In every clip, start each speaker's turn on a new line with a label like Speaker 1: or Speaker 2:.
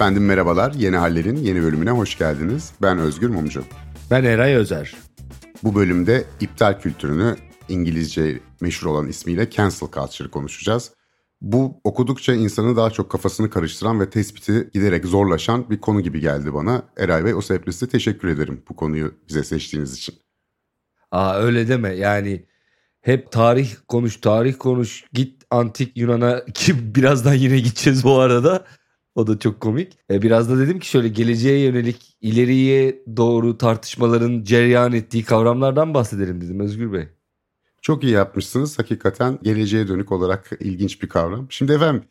Speaker 1: Efendim merhabalar. Yeni Haller'in yeni bölümüne hoş geldiniz. Ben Özgür Mumcu.
Speaker 2: Ben Eray Özer.
Speaker 1: Bu bölümde iptal kültürünü İngilizce meşhur olan ismiyle cancel culture konuşacağız. Bu okudukça insanı daha çok kafasını karıştıran ve tespiti giderek zorlaşan bir konu gibi geldi bana. Eray Bey o sebeple size teşekkür ederim bu konuyu bize seçtiğiniz için.
Speaker 2: Aa öyle deme yani hep tarih konuş tarih konuş git antik Yunan'a ki birazdan yine gideceğiz bu arada. O da çok komik. E, biraz da dedim ki şöyle geleceğe yönelik ileriye doğru tartışmaların cereyan ettiği kavramlardan bahsedelim dedim Özgür Bey.
Speaker 1: Çok iyi yapmışsınız. Hakikaten geleceğe dönük olarak ilginç bir kavram. Şimdi efendim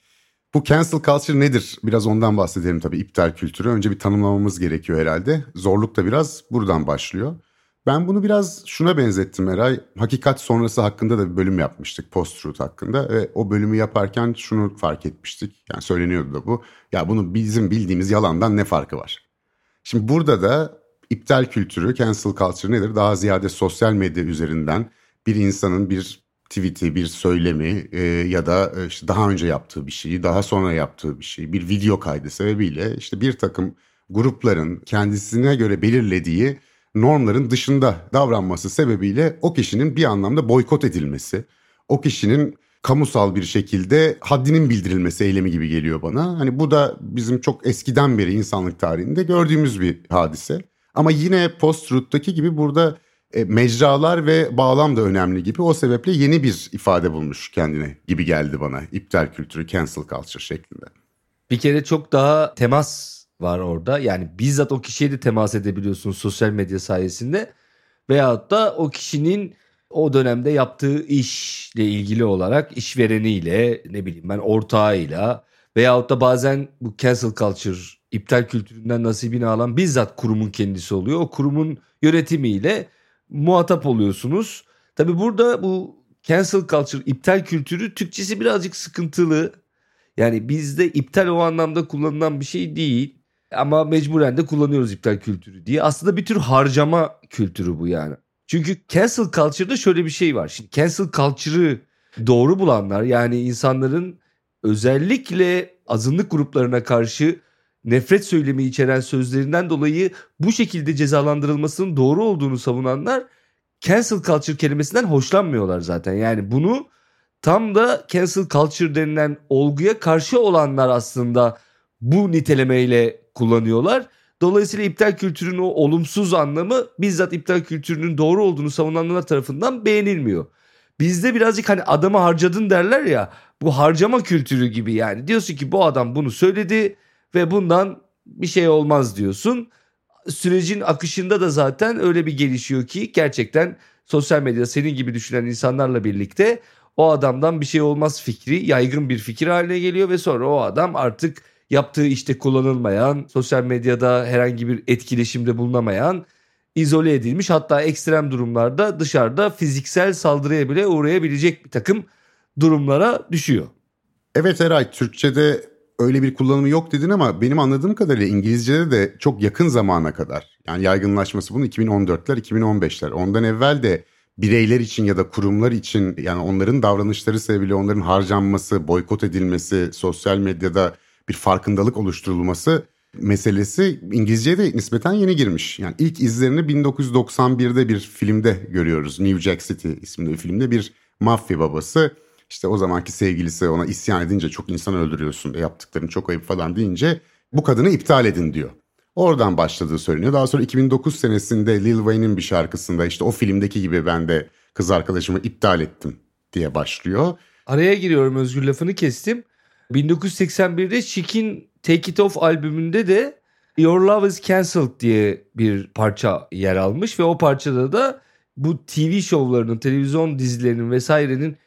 Speaker 1: bu cancel culture nedir? Biraz ondan bahsedelim tabii iptal kültürü. Önce bir tanımlamamız gerekiyor herhalde. Zorluk da biraz buradan başlıyor. Ben bunu biraz şuna benzettim Eray. Hakikat sonrası hakkında da bir bölüm yapmıştık post-truth hakkında. Ve o bölümü yaparken şunu fark etmiştik. Yani söyleniyordu da bu. Ya bunu bizim bildiğimiz yalandan ne farkı var? Şimdi burada da iptal kültürü, cancel culture nedir? Daha ziyade sosyal medya üzerinden bir insanın bir tweet'i, bir söylemi e, ya da e, işte daha önce yaptığı bir şeyi, daha sonra yaptığı bir şeyi, bir video kaydı sebebiyle işte bir takım grupların kendisine göre belirlediği normların dışında davranması sebebiyle o kişinin bir anlamda boykot edilmesi, o kişinin kamusal bir şekilde haddinin bildirilmesi eylemi gibi geliyor bana. Hani bu da bizim çok eskiden beri insanlık tarihinde gördüğümüz bir hadise. Ama yine post-truth'taki gibi burada e, mecralar ve bağlam da önemli gibi. O sebeple yeni bir ifade bulmuş kendine gibi geldi bana. İptal kültürü, cancel culture şeklinde.
Speaker 2: Bir kere çok daha temas var orada. Yani bizzat o kişiye de temas edebiliyorsun sosyal medya sayesinde. Veyahut da o kişinin o dönemde yaptığı işle ilgili olarak işvereniyle ne bileyim ben ortağıyla veyahut da bazen bu cancel culture iptal kültüründen nasibini alan bizzat kurumun kendisi oluyor. O kurumun yönetimiyle muhatap oluyorsunuz. Tabi burada bu cancel culture, iptal kültürü Türkçesi birazcık sıkıntılı. Yani bizde iptal o anlamda kullanılan bir şey değil. Ama mecburen de kullanıyoruz iptal kültürü diye. Aslında bir tür harcama kültürü bu yani. Çünkü cancel culture'da şöyle bir şey var. Şimdi cancel culture'ı doğru bulanlar yani insanların özellikle azınlık gruplarına karşı nefret söylemi içeren sözlerinden dolayı bu şekilde cezalandırılmasının doğru olduğunu savunanlar cancel culture kelimesinden hoşlanmıyorlar zaten. Yani bunu tam da cancel culture denilen olguya karşı olanlar aslında bu nitelemeyle kullanıyorlar. Dolayısıyla iptal kültürünün o olumsuz anlamı bizzat iptal kültürünün doğru olduğunu savunanlar tarafından beğenilmiyor. Bizde birazcık hani adamı harcadın derler ya bu harcama kültürü gibi yani. Diyorsun ki bu adam bunu söyledi ve bundan bir şey olmaz diyorsun. Sürecin akışında da zaten öyle bir gelişiyor ki gerçekten sosyal medyada senin gibi düşünen insanlarla birlikte o adamdan bir şey olmaz fikri yaygın bir fikir haline geliyor ve sonra o adam artık yaptığı işte kullanılmayan, sosyal medyada herhangi bir etkileşimde bulunamayan, izole edilmiş hatta ekstrem durumlarda dışarıda fiziksel saldırıya bile uğrayabilecek bir takım durumlara düşüyor.
Speaker 1: Evet Eray Türkçe'de öyle bir kullanımı yok dedin ama benim anladığım kadarıyla İngilizce'de de çok yakın zamana kadar yani yaygınlaşması bunun 2014'ler 2015'ler ondan evvel de bireyler için ya da kurumlar için yani onların davranışları sebebiyle onların harcanması, boykot edilmesi, sosyal medyada bir farkındalık oluşturulması meselesi İngilizceye de nispeten yeni girmiş. Yani ilk izlerini 1991'de bir filmde görüyoruz. New Jack City isimli bir filmde bir mafya babası işte o zamanki sevgilisi ona isyan edince çok insan öldürüyorsun yaptıkların çok ayıp falan deyince bu kadını iptal edin diyor. Oradan başladığı söyleniyor. Daha sonra 2009 senesinde Lil Wayne'in bir şarkısında işte o filmdeki gibi ben de kız arkadaşımı iptal ettim diye başlıyor.
Speaker 2: Araya giriyorum Özgür lafını kestim. 1981'de Chick'in Take It Off albümünde de Your Love Is Cancelled diye bir parça yer almış ve o parçada da bu TV şovlarının, televizyon dizilerinin vesairenin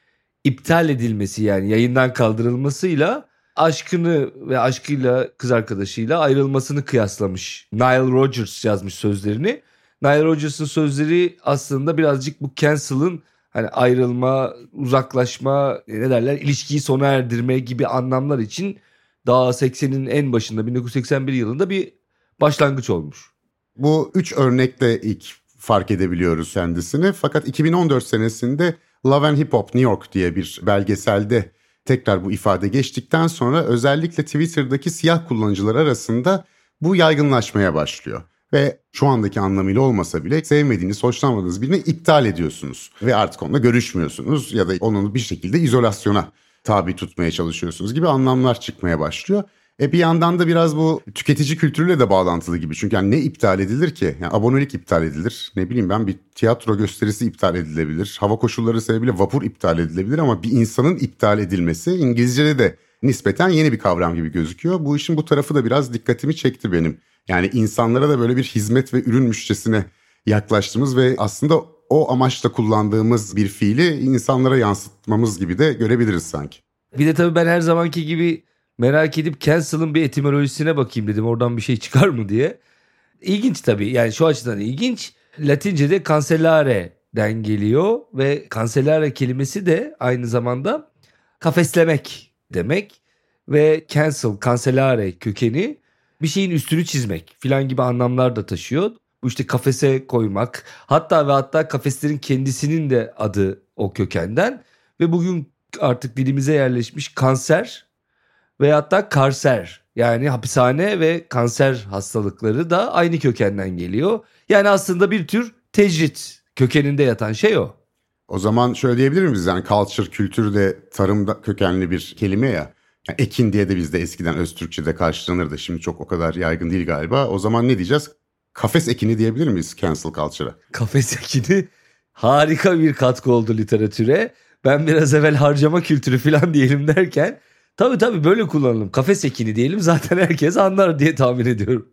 Speaker 2: iptal edilmesi yani yayından kaldırılmasıyla aşkını ve aşkıyla kız arkadaşıyla ayrılmasını kıyaslamış. Nile Rodgers yazmış sözlerini. Nile Rodgers'ın sözleri aslında birazcık bu cancel'ın hani ayrılma, uzaklaşma, ne derler ilişkiyi sona erdirme gibi anlamlar için daha 80'in en başında 1981 yılında bir başlangıç olmuş.
Speaker 1: Bu üç örnekle ilk fark edebiliyoruz kendisini. Fakat 2014 senesinde Love and Hip Hop New York diye bir belgeselde tekrar bu ifade geçtikten sonra özellikle Twitter'daki siyah kullanıcılar arasında bu yaygınlaşmaya başlıyor. Ve şu andaki anlamıyla olmasa bile sevmediğiniz, hoşlanmadığınız birini iptal ediyorsunuz. Ve artık onunla görüşmüyorsunuz ya da onu bir şekilde izolasyona tabi tutmaya çalışıyorsunuz gibi anlamlar çıkmaya başlıyor. E bir yandan da biraz bu tüketici kültürüyle de bağlantılı gibi. Çünkü yani ne iptal edilir ki? Yani abonelik iptal edilir. Ne bileyim ben bir tiyatro gösterisi iptal edilebilir. Hava koşulları sebebiyle vapur iptal edilebilir ama bir insanın iptal edilmesi İngilizce'de de nispeten yeni bir kavram gibi gözüküyor. Bu işin bu tarafı da biraz dikkatimi çekti benim. Yani insanlara da böyle bir hizmet ve ürünmüşçesine yaklaştığımız ve aslında o amaçla kullandığımız bir fiili insanlara yansıtmamız gibi de görebiliriz sanki.
Speaker 2: Bir de tabii ben her zamanki gibi merak edip cancel'ın bir etimolojisine bakayım dedim. Oradan bir şey çıkar mı diye. İlginç tabii yani şu açıdan ilginç. Latince'de cancelare'den geliyor ve cancellare kelimesi de aynı zamanda kafeslemek demek ve cancel, cancellare kökeni bir şeyin üstünü çizmek filan gibi anlamlar da taşıyor. Bu işte kafese koymak hatta ve hatta kafeslerin kendisinin de adı o kökenden ve bugün artık dilimize yerleşmiş kanser ve hatta karser yani hapishane ve kanser hastalıkları da aynı kökenden geliyor. Yani aslında bir tür tecrit kökeninde yatan şey o.
Speaker 1: O zaman şöyle diyebilir miyiz? Yani culture, kültür de tarımda kökenli bir kelime ya. Yani ekin diye de bizde eskiden öz Türkçe'de karşılanırdı. Şimdi çok o kadar yaygın değil galiba. O zaman ne diyeceğiz? Kafes ekini diyebilir miyiz cancel culture'a?
Speaker 2: Kafes ekini harika bir katkı oldu literatüre. Ben biraz evvel harcama kültürü falan diyelim derken tabii tabii böyle kullanalım. Kafes ekini diyelim zaten herkes anlar diye tahmin ediyorum.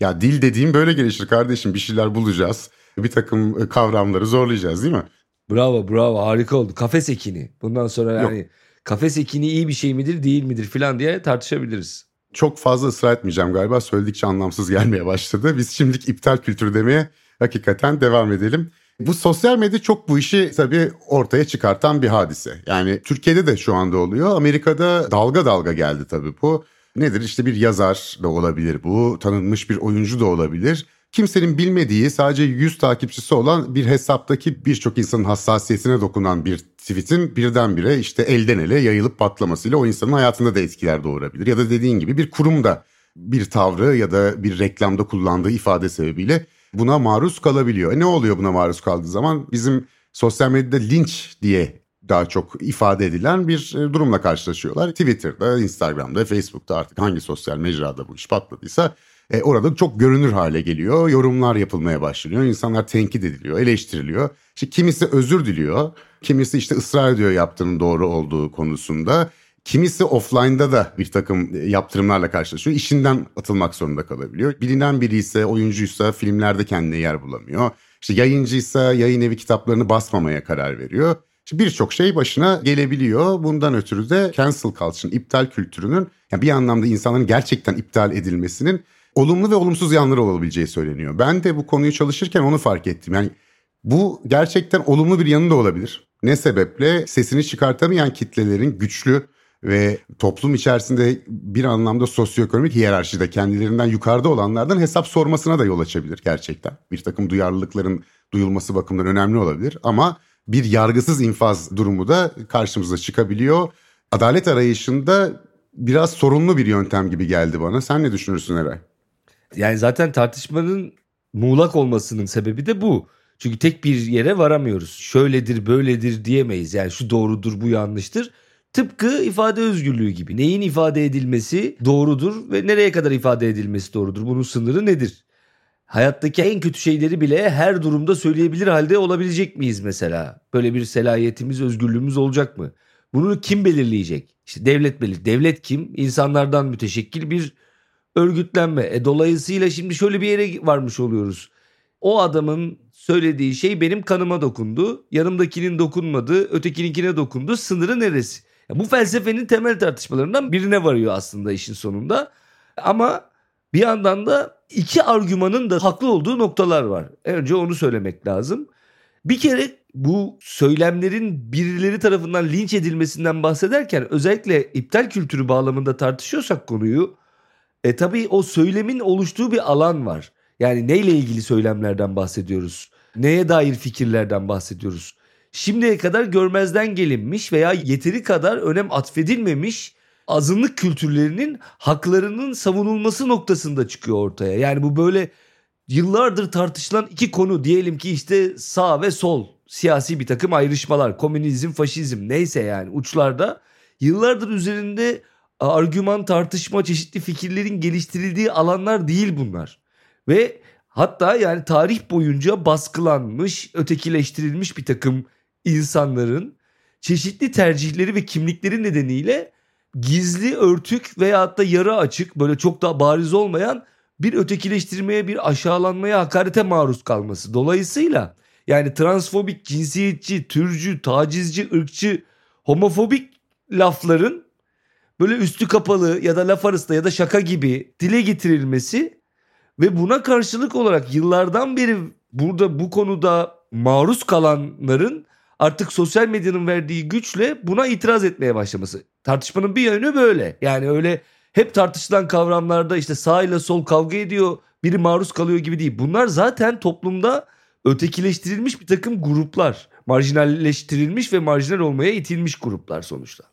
Speaker 1: ya dil dediğim böyle gelişir kardeşim. Bir şeyler bulacağız. Bir takım kavramları zorlayacağız değil mi?
Speaker 2: Bravo bravo harika oldu. Kafes ekini. Bundan sonra yani Yok. Kafes ekini iyi bir şey midir değil midir falan diye tartışabiliriz.
Speaker 1: Çok fazla ısrar etmeyeceğim galiba. Söyledikçe anlamsız gelmeye başladı. Biz şimdilik iptal kültürü demeye hakikaten devam edelim. Bu sosyal medya çok bu işi tabii ortaya çıkartan bir hadise. Yani Türkiye'de de şu anda oluyor. Amerika'da dalga dalga geldi tabii bu. Nedir işte bir yazar da olabilir bu, tanınmış bir oyuncu da olabilir. Kimsenin bilmediği sadece 100 takipçisi olan bir hesaptaki birçok insanın hassasiyetine dokunan bir tweetin birdenbire işte elden ele yayılıp patlamasıyla o insanın hayatında da etkiler doğurabilir. Ya da dediğin gibi bir kurum da bir tavrı ya da bir reklamda kullandığı ifade sebebiyle buna maruz kalabiliyor. E ne oluyor buna maruz kaldığı zaman? Bizim sosyal medyada linç diye daha çok ifade edilen bir e, durumla karşılaşıyorlar. Twitter'da, Instagram'da, Facebook'ta artık hangi sosyal mecrada bu iş patladıysa e, orada çok görünür hale geliyor. Yorumlar yapılmaya başlıyor. İnsanlar tenkit ediliyor, eleştiriliyor. İşte kimisi özür diliyor. Kimisi işte ısrar ediyor yaptığının doğru olduğu konusunda. Kimisi offline'da da bir takım e, yaptırımlarla karşılaşıyor. İşinden atılmak zorunda kalabiliyor. Bilinen biri ise oyuncuysa filmlerde kendine yer bulamıyor. İşte yayıncıysa yayın evi kitaplarını basmamaya karar veriyor. İşte birçok şey başına gelebiliyor. Bundan ötürü de cancel culture'ın, iptal kültürünün yani bir anlamda insanların gerçekten iptal edilmesinin olumlu ve olumsuz yanları olabileceği söyleniyor. Ben de bu konuyu çalışırken onu fark ettim. Yani bu gerçekten olumlu bir yanı da olabilir. Ne sebeple sesini çıkartamayan kitlelerin güçlü ve toplum içerisinde bir anlamda sosyoekonomik hiyerarşide kendilerinden yukarıda olanlardan hesap sormasına da yol açabilir gerçekten. Bir takım duyarlılıkların duyulması bakımından önemli olabilir ama bir yargısız infaz durumu da karşımıza çıkabiliyor. Adalet arayışında biraz sorunlu bir yöntem gibi geldi bana. Sen ne düşünürsün Eray?
Speaker 2: Yani zaten tartışmanın muğlak olmasının sebebi de bu. Çünkü tek bir yere varamıyoruz. Şöyledir, böyledir diyemeyiz. Yani şu doğrudur, bu yanlıştır. Tıpkı ifade özgürlüğü gibi. Neyin ifade edilmesi doğrudur ve nereye kadar ifade edilmesi doğrudur? Bunun sınırı nedir? Hayattaki en kötü şeyleri bile her durumda söyleyebilir halde olabilecek miyiz mesela? Böyle bir selayetimiz, özgürlüğümüz olacak mı? Bunu kim belirleyecek? İşte devlet belir. Devlet kim? İnsanlardan müteşekkil bir örgütlenme. E dolayısıyla şimdi şöyle bir yere varmış oluyoruz. O adamın söylediği şey benim kanıma dokundu. Yanımdakinin dokunmadı, ötekininkine dokundu. Sınırı neresi? Ya bu felsefenin temel tartışmalarından birine varıyor aslında işin sonunda. Ama bir yandan da iki argümanın da haklı olduğu noktalar var. Önce onu söylemek lazım. Bir kere bu söylemlerin birileri tarafından linç edilmesinden bahsederken özellikle iptal kültürü bağlamında tartışıyorsak konuyu e tabii o söylemin oluştuğu bir alan var. Yani neyle ilgili söylemlerden bahsediyoruz? Neye dair fikirlerden bahsediyoruz? şimdiye kadar görmezden gelinmiş veya yeteri kadar önem atfedilmemiş azınlık kültürlerinin haklarının savunulması noktasında çıkıyor ortaya. Yani bu böyle yıllardır tartışılan iki konu diyelim ki işte sağ ve sol siyasi bir takım ayrışmalar, komünizm, faşizm neyse yani uçlarda yıllardır üzerinde argüman, tartışma, çeşitli fikirlerin geliştirildiği alanlar değil bunlar. Ve hatta yani tarih boyunca baskılanmış, ötekileştirilmiş bir takım insanların çeşitli tercihleri ve kimlikleri nedeniyle gizli, örtük veya da yarı açık böyle çok daha bariz olmayan bir ötekileştirmeye, bir aşağılanmaya, hakarete maruz kalması. Dolayısıyla yani transfobik, cinsiyetçi, türcü, tacizci, ırkçı, homofobik lafların böyle üstü kapalı ya da laf arasında ya da şaka gibi dile getirilmesi ve buna karşılık olarak yıllardan beri burada bu konuda maruz kalanların artık sosyal medyanın verdiği güçle buna itiraz etmeye başlaması. Tartışmanın bir yönü böyle. Yani öyle hep tartışılan kavramlarda işte sağ ile sol kavga ediyor, biri maruz kalıyor gibi değil. Bunlar zaten toplumda ötekileştirilmiş bir takım gruplar. Marjinalleştirilmiş ve marjinal olmaya itilmiş gruplar sonuçta.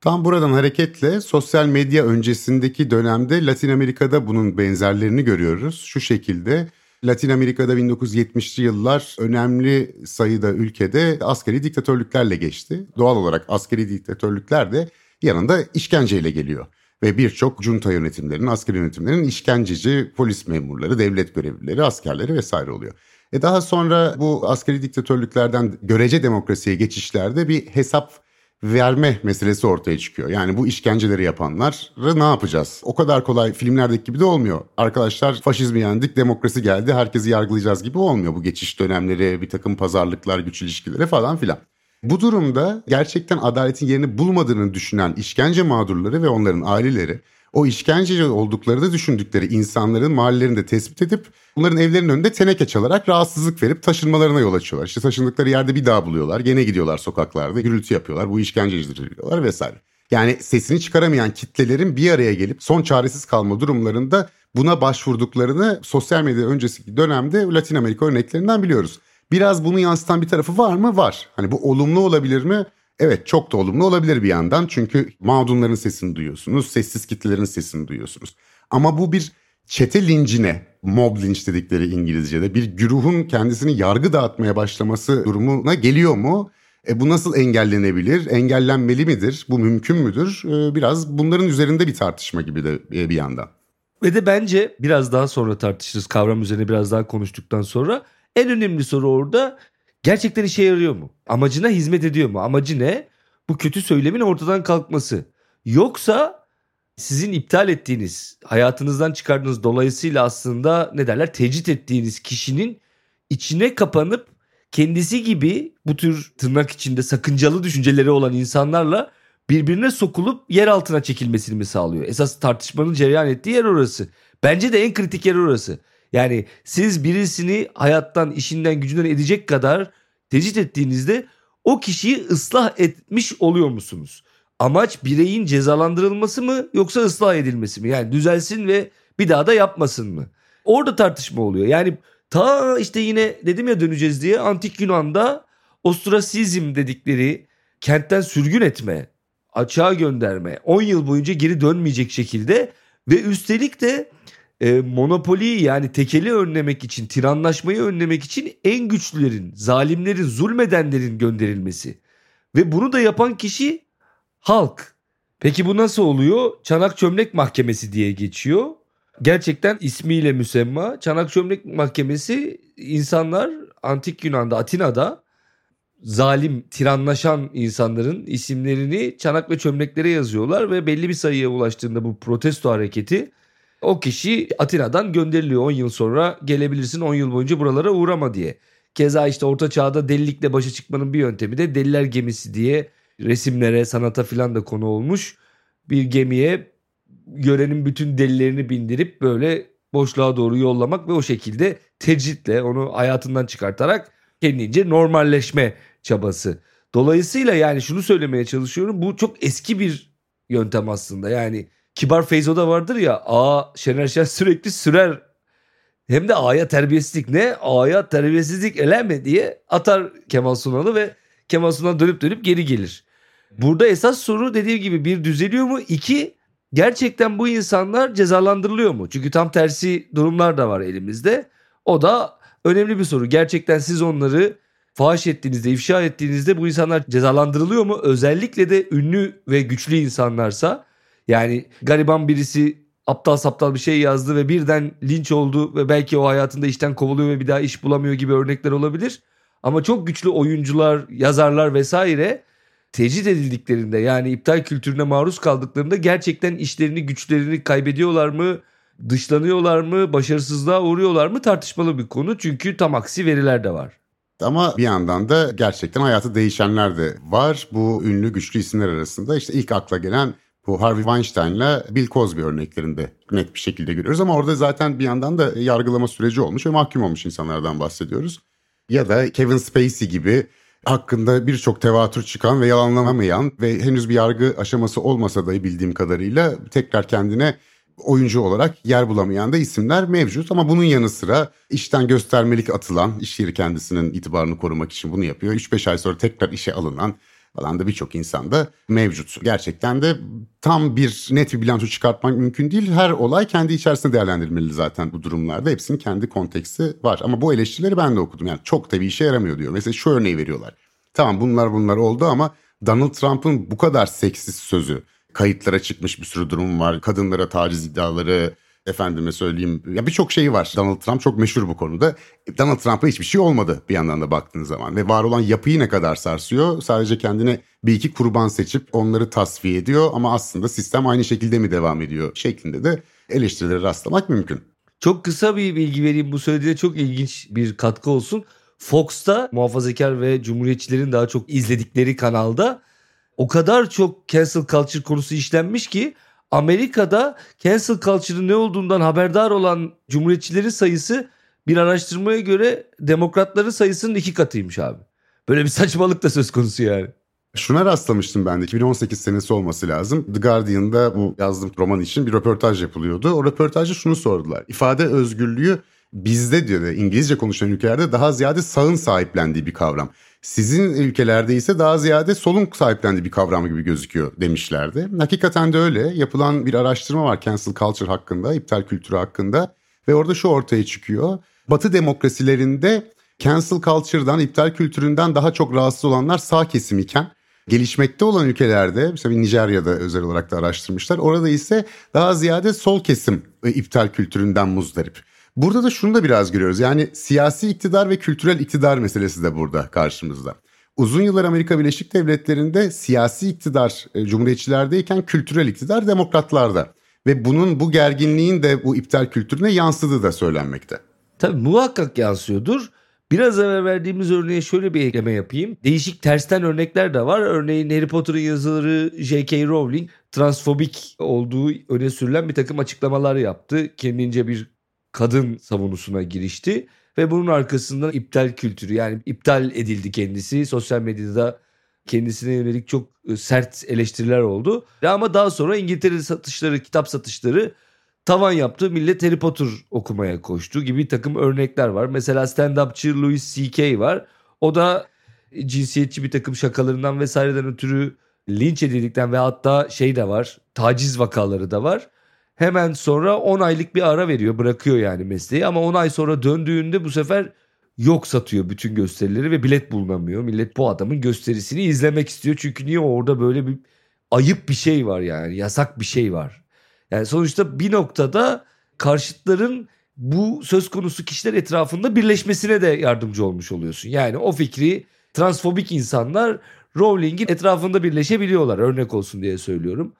Speaker 1: Tam buradan hareketle sosyal medya öncesindeki dönemde Latin Amerika'da bunun benzerlerini görüyoruz. Şu şekilde Latin Amerika'da 1970'li yıllar önemli sayıda ülkede askeri diktatörlüklerle geçti. Doğal olarak askeri diktatörlükler de yanında işkenceyle geliyor. Ve birçok junta yönetimlerinin, askeri yönetimlerin işkenceci polis memurları, devlet görevlileri, askerleri vesaire oluyor. E daha sonra bu askeri diktatörlüklerden görece demokrasiye geçişlerde bir hesap verme meselesi ortaya çıkıyor. Yani bu işkenceleri yapanları ne yapacağız? O kadar kolay filmlerdeki gibi de olmuyor. Arkadaşlar faşizmi yendik, demokrasi geldi, herkesi yargılayacağız gibi olmuyor. Bu geçiş dönemleri, bir takım pazarlıklar, güç ilişkileri falan filan. Bu durumda gerçekten adaletin yerini bulmadığını düşünen işkence mağdurları ve onların aileleri o işkenceci oldukları da düşündükleri insanların mahallelerinde tespit edip bunların evlerinin önünde teneke çalarak rahatsızlık verip taşınmalarına yol açıyorlar. İşte taşındıkları yerde bir daha buluyorlar. Gene gidiyorlar sokaklarda gürültü yapıyorlar. Bu işkencecidir diyorlar vesaire. Yani sesini çıkaramayan kitlelerin bir araya gelip son çaresiz kalma durumlarında buna başvurduklarını sosyal medya öncesi dönemde Latin Amerika örneklerinden biliyoruz. Biraz bunu yansıtan bir tarafı var mı? Var. Hani bu olumlu olabilir mi? Evet çok da olumlu olabilir bir yandan çünkü mağdunların sesini duyuyorsunuz, sessiz kitlelerin sesini duyuyorsunuz. Ama bu bir çete lincine, mob linç dedikleri İngilizce'de bir güruhun kendisini yargı dağıtmaya başlaması durumuna geliyor mu? E bu nasıl engellenebilir? Engellenmeli midir? Bu mümkün müdür? E, biraz bunların üzerinde bir tartışma gibi de e, bir yandan.
Speaker 2: Ve de bence biraz daha sonra tartışırız kavram üzerine biraz daha konuştuktan sonra. En önemli soru orada gerçekten işe yarıyor mu? Amacına hizmet ediyor mu? Amacı ne? Bu kötü söylemin ortadan kalkması. Yoksa sizin iptal ettiğiniz, hayatınızdan çıkardığınız dolayısıyla aslında ne derler tecrit ettiğiniz kişinin içine kapanıp kendisi gibi bu tür tırnak içinde sakıncalı düşünceleri olan insanlarla birbirine sokulup yer altına çekilmesini mi sağlıyor? Esas tartışmanın cereyan ettiği yer orası. Bence de en kritik yer orası. Yani siz birisini hayattan, işinden, gücünden edecek kadar tecrit ettiğinizde o kişiyi ıslah etmiş oluyor musunuz? Amaç bireyin cezalandırılması mı yoksa ıslah edilmesi mi? Yani düzelsin ve bir daha da yapmasın mı? Orada tartışma oluyor. Yani ta işte yine dedim ya döneceğiz diye antik Yunan'da ostrasizm dedikleri kentten sürgün etme, açığa gönderme, 10 yıl boyunca geri dönmeyecek şekilde ve üstelik de e, monopoliyi yani tekeli önlemek için, tiranlaşmayı önlemek için en güçlülerin, zalimlerin, zulmedenlerin gönderilmesi. Ve bunu da yapan kişi halk. Peki bu nasıl oluyor? Çanak Çömlek Mahkemesi diye geçiyor. Gerçekten ismiyle müsemma. Çanak Çömlek Mahkemesi insanlar antik Yunan'da, Atina'da zalim, tiranlaşan insanların isimlerini çanak ve çömleklere yazıyorlar ve belli bir sayıya ulaştığında bu protesto hareketi o kişi Atina'dan gönderiliyor 10 yıl sonra gelebilirsin 10 yıl boyunca buralara uğrama diye. Keza işte orta çağda delilikle başa çıkmanın bir yöntemi de deliler gemisi diye resimlere sanata filan da konu olmuş. Bir gemiye görenin bütün delilerini bindirip böyle boşluğa doğru yollamak ve o şekilde tecritle onu hayatından çıkartarak kendince normalleşme çabası. Dolayısıyla yani şunu söylemeye çalışıyorum bu çok eski bir yöntem aslında yani Kibar Feyzo'da vardır ya aa Şener Şen sürekli sürer hem de A'ya terbiyesizlik ne? A'ya terbiyesizlik eleme diye atar Kemal Sunal'ı ve Kemal Sunal dönüp dönüp geri gelir. Burada esas soru dediğim gibi bir düzeliyor mu? İki gerçekten bu insanlar cezalandırılıyor mu? Çünkü tam tersi durumlar da var elimizde. O da önemli bir soru. Gerçekten siz onları fahiş ettiğinizde, ifşa ettiğinizde bu insanlar cezalandırılıyor mu? Özellikle de ünlü ve güçlü insanlarsa yani gariban birisi aptal saptal bir şey yazdı ve birden linç oldu ve belki o hayatında işten kovuluyor ve bir daha iş bulamıyor gibi örnekler olabilir. Ama çok güçlü oyuncular, yazarlar vesaire tecrit edildiklerinde yani iptal kültürüne maruz kaldıklarında gerçekten işlerini, güçlerini kaybediyorlar mı? Dışlanıyorlar mı? Başarısızlığa uğruyorlar mı? Tartışmalı bir konu. Çünkü tam aksi veriler de var.
Speaker 1: Ama bir yandan da gerçekten hayatı değişenler de var. Bu ünlü güçlü isimler arasında işte ilk akla gelen bu Harvey Weinstein'la Bill Cosby örneklerinde net bir şekilde görüyoruz. Ama orada zaten bir yandan da yargılama süreci olmuş ve mahkum olmuş insanlardan bahsediyoruz. Ya da Kevin Spacey gibi hakkında birçok tevatür çıkan ve yalanlanamayan ve henüz bir yargı aşaması olmasa da bildiğim kadarıyla tekrar kendine oyuncu olarak yer bulamayan da isimler mevcut. Ama bunun yanı sıra işten göstermelik atılan, iş yeri kendisinin itibarını korumak için bunu yapıyor. 3-5 ay sonra tekrar işe alınan falan da birçok insanda mevcut. Gerçekten de tam bir net bir bilanço çıkartmak mümkün değil. Her olay kendi içerisinde değerlendirmeli zaten bu durumlarda. Hepsinin kendi konteksti var. Ama bu eleştirileri ben de okudum. Yani çok da bir işe yaramıyor diyor. Mesela şu örneği veriyorlar. Tamam bunlar bunlar oldu ama Donald Trump'ın bu kadar seksist sözü kayıtlara çıkmış bir sürü durum var. Kadınlara taciz iddiaları, efendime söyleyeyim. Ya birçok şeyi var. Donald Trump çok meşhur bu konuda. Donald Trump'a hiçbir şey olmadı bir yandan da baktığınız zaman. Ve var olan yapıyı ne kadar sarsıyor? Sadece kendine bir iki kurban seçip onları tasfiye ediyor ama aslında sistem aynı şekilde mi devam ediyor şeklinde de eleştirilere rastlamak mümkün.
Speaker 2: Çok kısa bir bilgi vereyim bu söylediğine çok ilginç bir katkı olsun. Fox'ta muhafazakar ve cumhuriyetçilerin daha çok izledikleri kanalda o kadar çok cancel culture konusu işlenmiş ki Amerika'da cancel culture'ın ne olduğundan haberdar olan cumhuriyetçilerin sayısı bir araştırmaya göre demokratların sayısının iki katıymış abi. Böyle bir saçmalık da söz konusu yani.
Speaker 1: Şuna rastlamıştım ben de 2018 senesi olması lazım. The Guardian'da bu yazdığım roman için bir röportaj yapılıyordu. O röportajda şunu sordular. İfade özgürlüğü bizde diyor İngilizce konuşan ülkelerde daha ziyade sağın sahiplendiği bir kavram. Sizin ülkelerde ise daha ziyade solun sahiplendiği bir kavram gibi gözüküyor demişlerdi. Hakikaten de öyle. Yapılan bir araştırma var cancel culture hakkında, iptal kültürü hakkında ve orada şu ortaya çıkıyor. Batı demokrasilerinde cancel culture'dan, iptal kültüründen daha çok rahatsız olanlar sağ kesim iken gelişmekte olan ülkelerde mesela Nijerya'da özel olarak da araştırmışlar. Orada ise daha ziyade sol kesim e, iptal kültüründen muzdarip. Burada da şunu da biraz görüyoruz. Yani siyasi iktidar ve kültürel iktidar meselesi de burada karşımızda. Uzun yıllar Amerika Birleşik Devletleri'nde siyasi iktidar e, cumhuriyetçilerdeyken kültürel iktidar demokratlarda. Ve bunun bu gerginliğin de bu iptal kültürüne yansıdığı da söylenmekte.
Speaker 2: Tabii muhakkak yansıyordur. Biraz evvel verdiğimiz örneğe şöyle bir ekleme yapayım. Değişik tersten örnekler de var. Örneğin Harry Potter'ın yazıları J.K. Rowling transfobik olduğu öne sürülen bir takım açıklamalar yaptı. Kendince bir kadın savunusuna girişti ve bunun arkasından iptal kültürü yani iptal edildi kendisi. Sosyal medyada kendisine yönelik çok e, sert eleştiriler oldu. Ama daha sonra İngiltere satışları, kitap satışları tavan yaptı. Millet Harry Potter okumaya koştu gibi bir takım örnekler var. Mesela stand-upçı Louis C.K. var. O da cinsiyetçi bir takım şakalarından vesaireden ötürü linç edildikten ve hatta şey de var taciz vakaları da var. Hemen sonra 10 aylık bir ara veriyor bırakıyor yani mesleği ama 10 ay sonra döndüğünde bu sefer yok satıyor bütün gösterileri ve bilet bulunamıyor. Millet bu adamın gösterisini izlemek istiyor çünkü niye orada böyle bir ayıp bir şey var yani yasak bir şey var. Yani sonuçta bir noktada karşıtların bu söz konusu kişiler etrafında birleşmesine de yardımcı olmuş oluyorsun. Yani o fikri transfobik insanlar Rowling'in etrafında birleşebiliyorlar örnek olsun diye söylüyorum.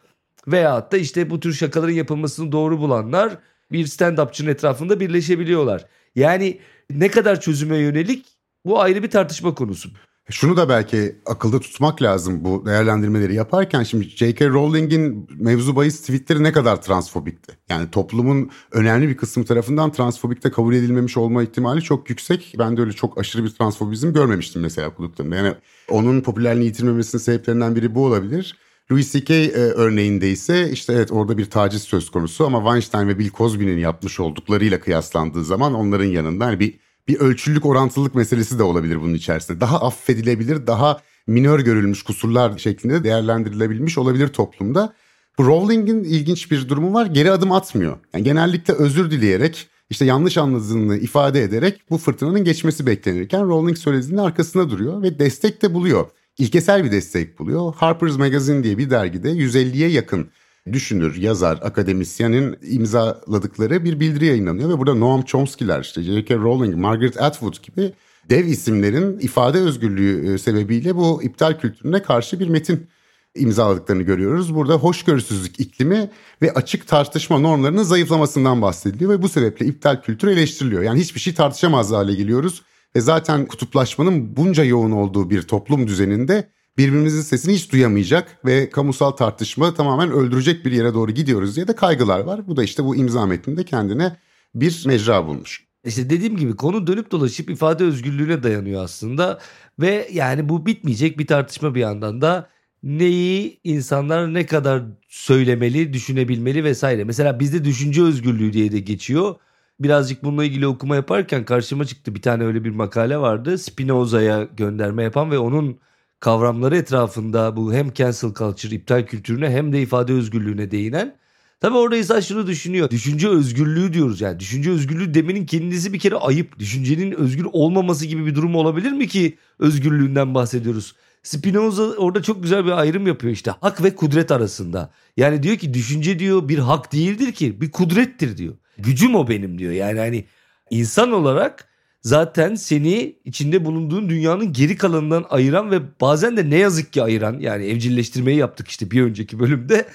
Speaker 2: Veyahut da işte bu tür şakaların yapılmasını doğru bulanlar bir stand-upçının etrafında birleşebiliyorlar. Yani ne kadar çözüme yönelik bu ayrı bir tartışma konusu.
Speaker 1: Şunu da belki akılda tutmak lazım bu değerlendirmeleri yaparken. Şimdi J.K. Rowling'in mevzu bahis tweetleri ne kadar transfobikti? Yani toplumun önemli bir kısmı tarafından transfobikte kabul edilmemiş olma ihtimali çok yüksek. Ben de öyle çok aşırı bir transfobizm görmemiştim mesela okuduklarımda. Yani onun popülerliğini yitirmemesinin sebeplerinden biri bu olabilir. Louis C.K. E, örneğinde ise işte evet orada bir taciz söz konusu ama Weinstein ve Bill Cosby'nin yapmış olduklarıyla kıyaslandığı zaman onların yanında hani bir bir ölçülük orantılılık meselesi de olabilir bunun içerisinde. Daha affedilebilir, daha minör görülmüş kusurlar şeklinde değerlendirilebilmiş olabilir toplumda. Bu Rowling'in ilginç bir durumu var. Geri adım atmıyor. Yani genellikle özür dileyerek işte yanlış anladığını ifade ederek bu fırtınanın geçmesi beklenirken Rowling söylediğinin arkasında duruyor ve destek de buluyor. İlkesel bir destek buluyor. Harper's Magazine diye bir dergide 150'ye yakın düşünür, yazar, akademisyenin imzaladıkları bir bildiri yayınlanıyor ve burada Noam Chomsky'ler, işte J.K. Rowling, Margaret Atwood gibi dev isimlerin ifade özgürlüğü e, sebebiyle bu iptal kültürüne karşı bir metin imzaladıklarını görüyoruz. Burada hoşgörüsüzlük iklimi ve açık tartışma normlarının zayıflamasından bahsediliyor ve bu sebeple iptal kültürü eleştiriliyor. Yani hiçbir şey tartışamaz hale geliyoruz ve zaten kutuplaşmanın bunca yoğun olduğu bir toplum düzeninde birbirimizin sesini hiç duyamayacak ve kamusal tartışma tamamen öldürecek bir yere doğru gidiyoruz diye de kaygılar var. Bu da işte bu imza metninde kendine bir mecra bulmuş.
Speaker 2: İşte dediğim gibi konu dönüp dolaşıp ifade özgürlüğüne dayanıyor aslında ve yani bu bitmeyecek bir tartışma bir yandan da neyi insanlar ne kadar söylemeli, düşünebilmeli vesaire. Mesela bizde düşünce özgürlüğü diye de geçiyor. Birazcık bununla ilgili okuma yaparken karşıma çıktı bir tane öyle bir makale vardı. Spinoza'ya gönderme yapan ve onun kavramları etrafında bu hem cancel culture, iptal kültürüne hem de ifade özgürlüğüne değinen. Tabi orada insan şunu düşünüyor. Düşünce özgürlüğü diyoruz yani. Düşünce özgürlüğü demenin kendisi bir kere ayıp. Düşüncenin özgür olmaması gibi bir durum olabilir mi ki özgürlüğünden bahsediyoruz? Spinoza orada çok güzel bir ayrım yapıyor işte hak ve kudret arasında. Yani diyor ki düşünce diyor bir hak değildir ki bir kudrettir diyor. Gücüm o benim diyor. Yani hani insan olarak zaten seni içinde bulunduğun dünyanın geri kalanından ayıran ve bazen de ne yazık ki ayıran yani evcilleştirmeyi yaptık işte bir önceki bölümde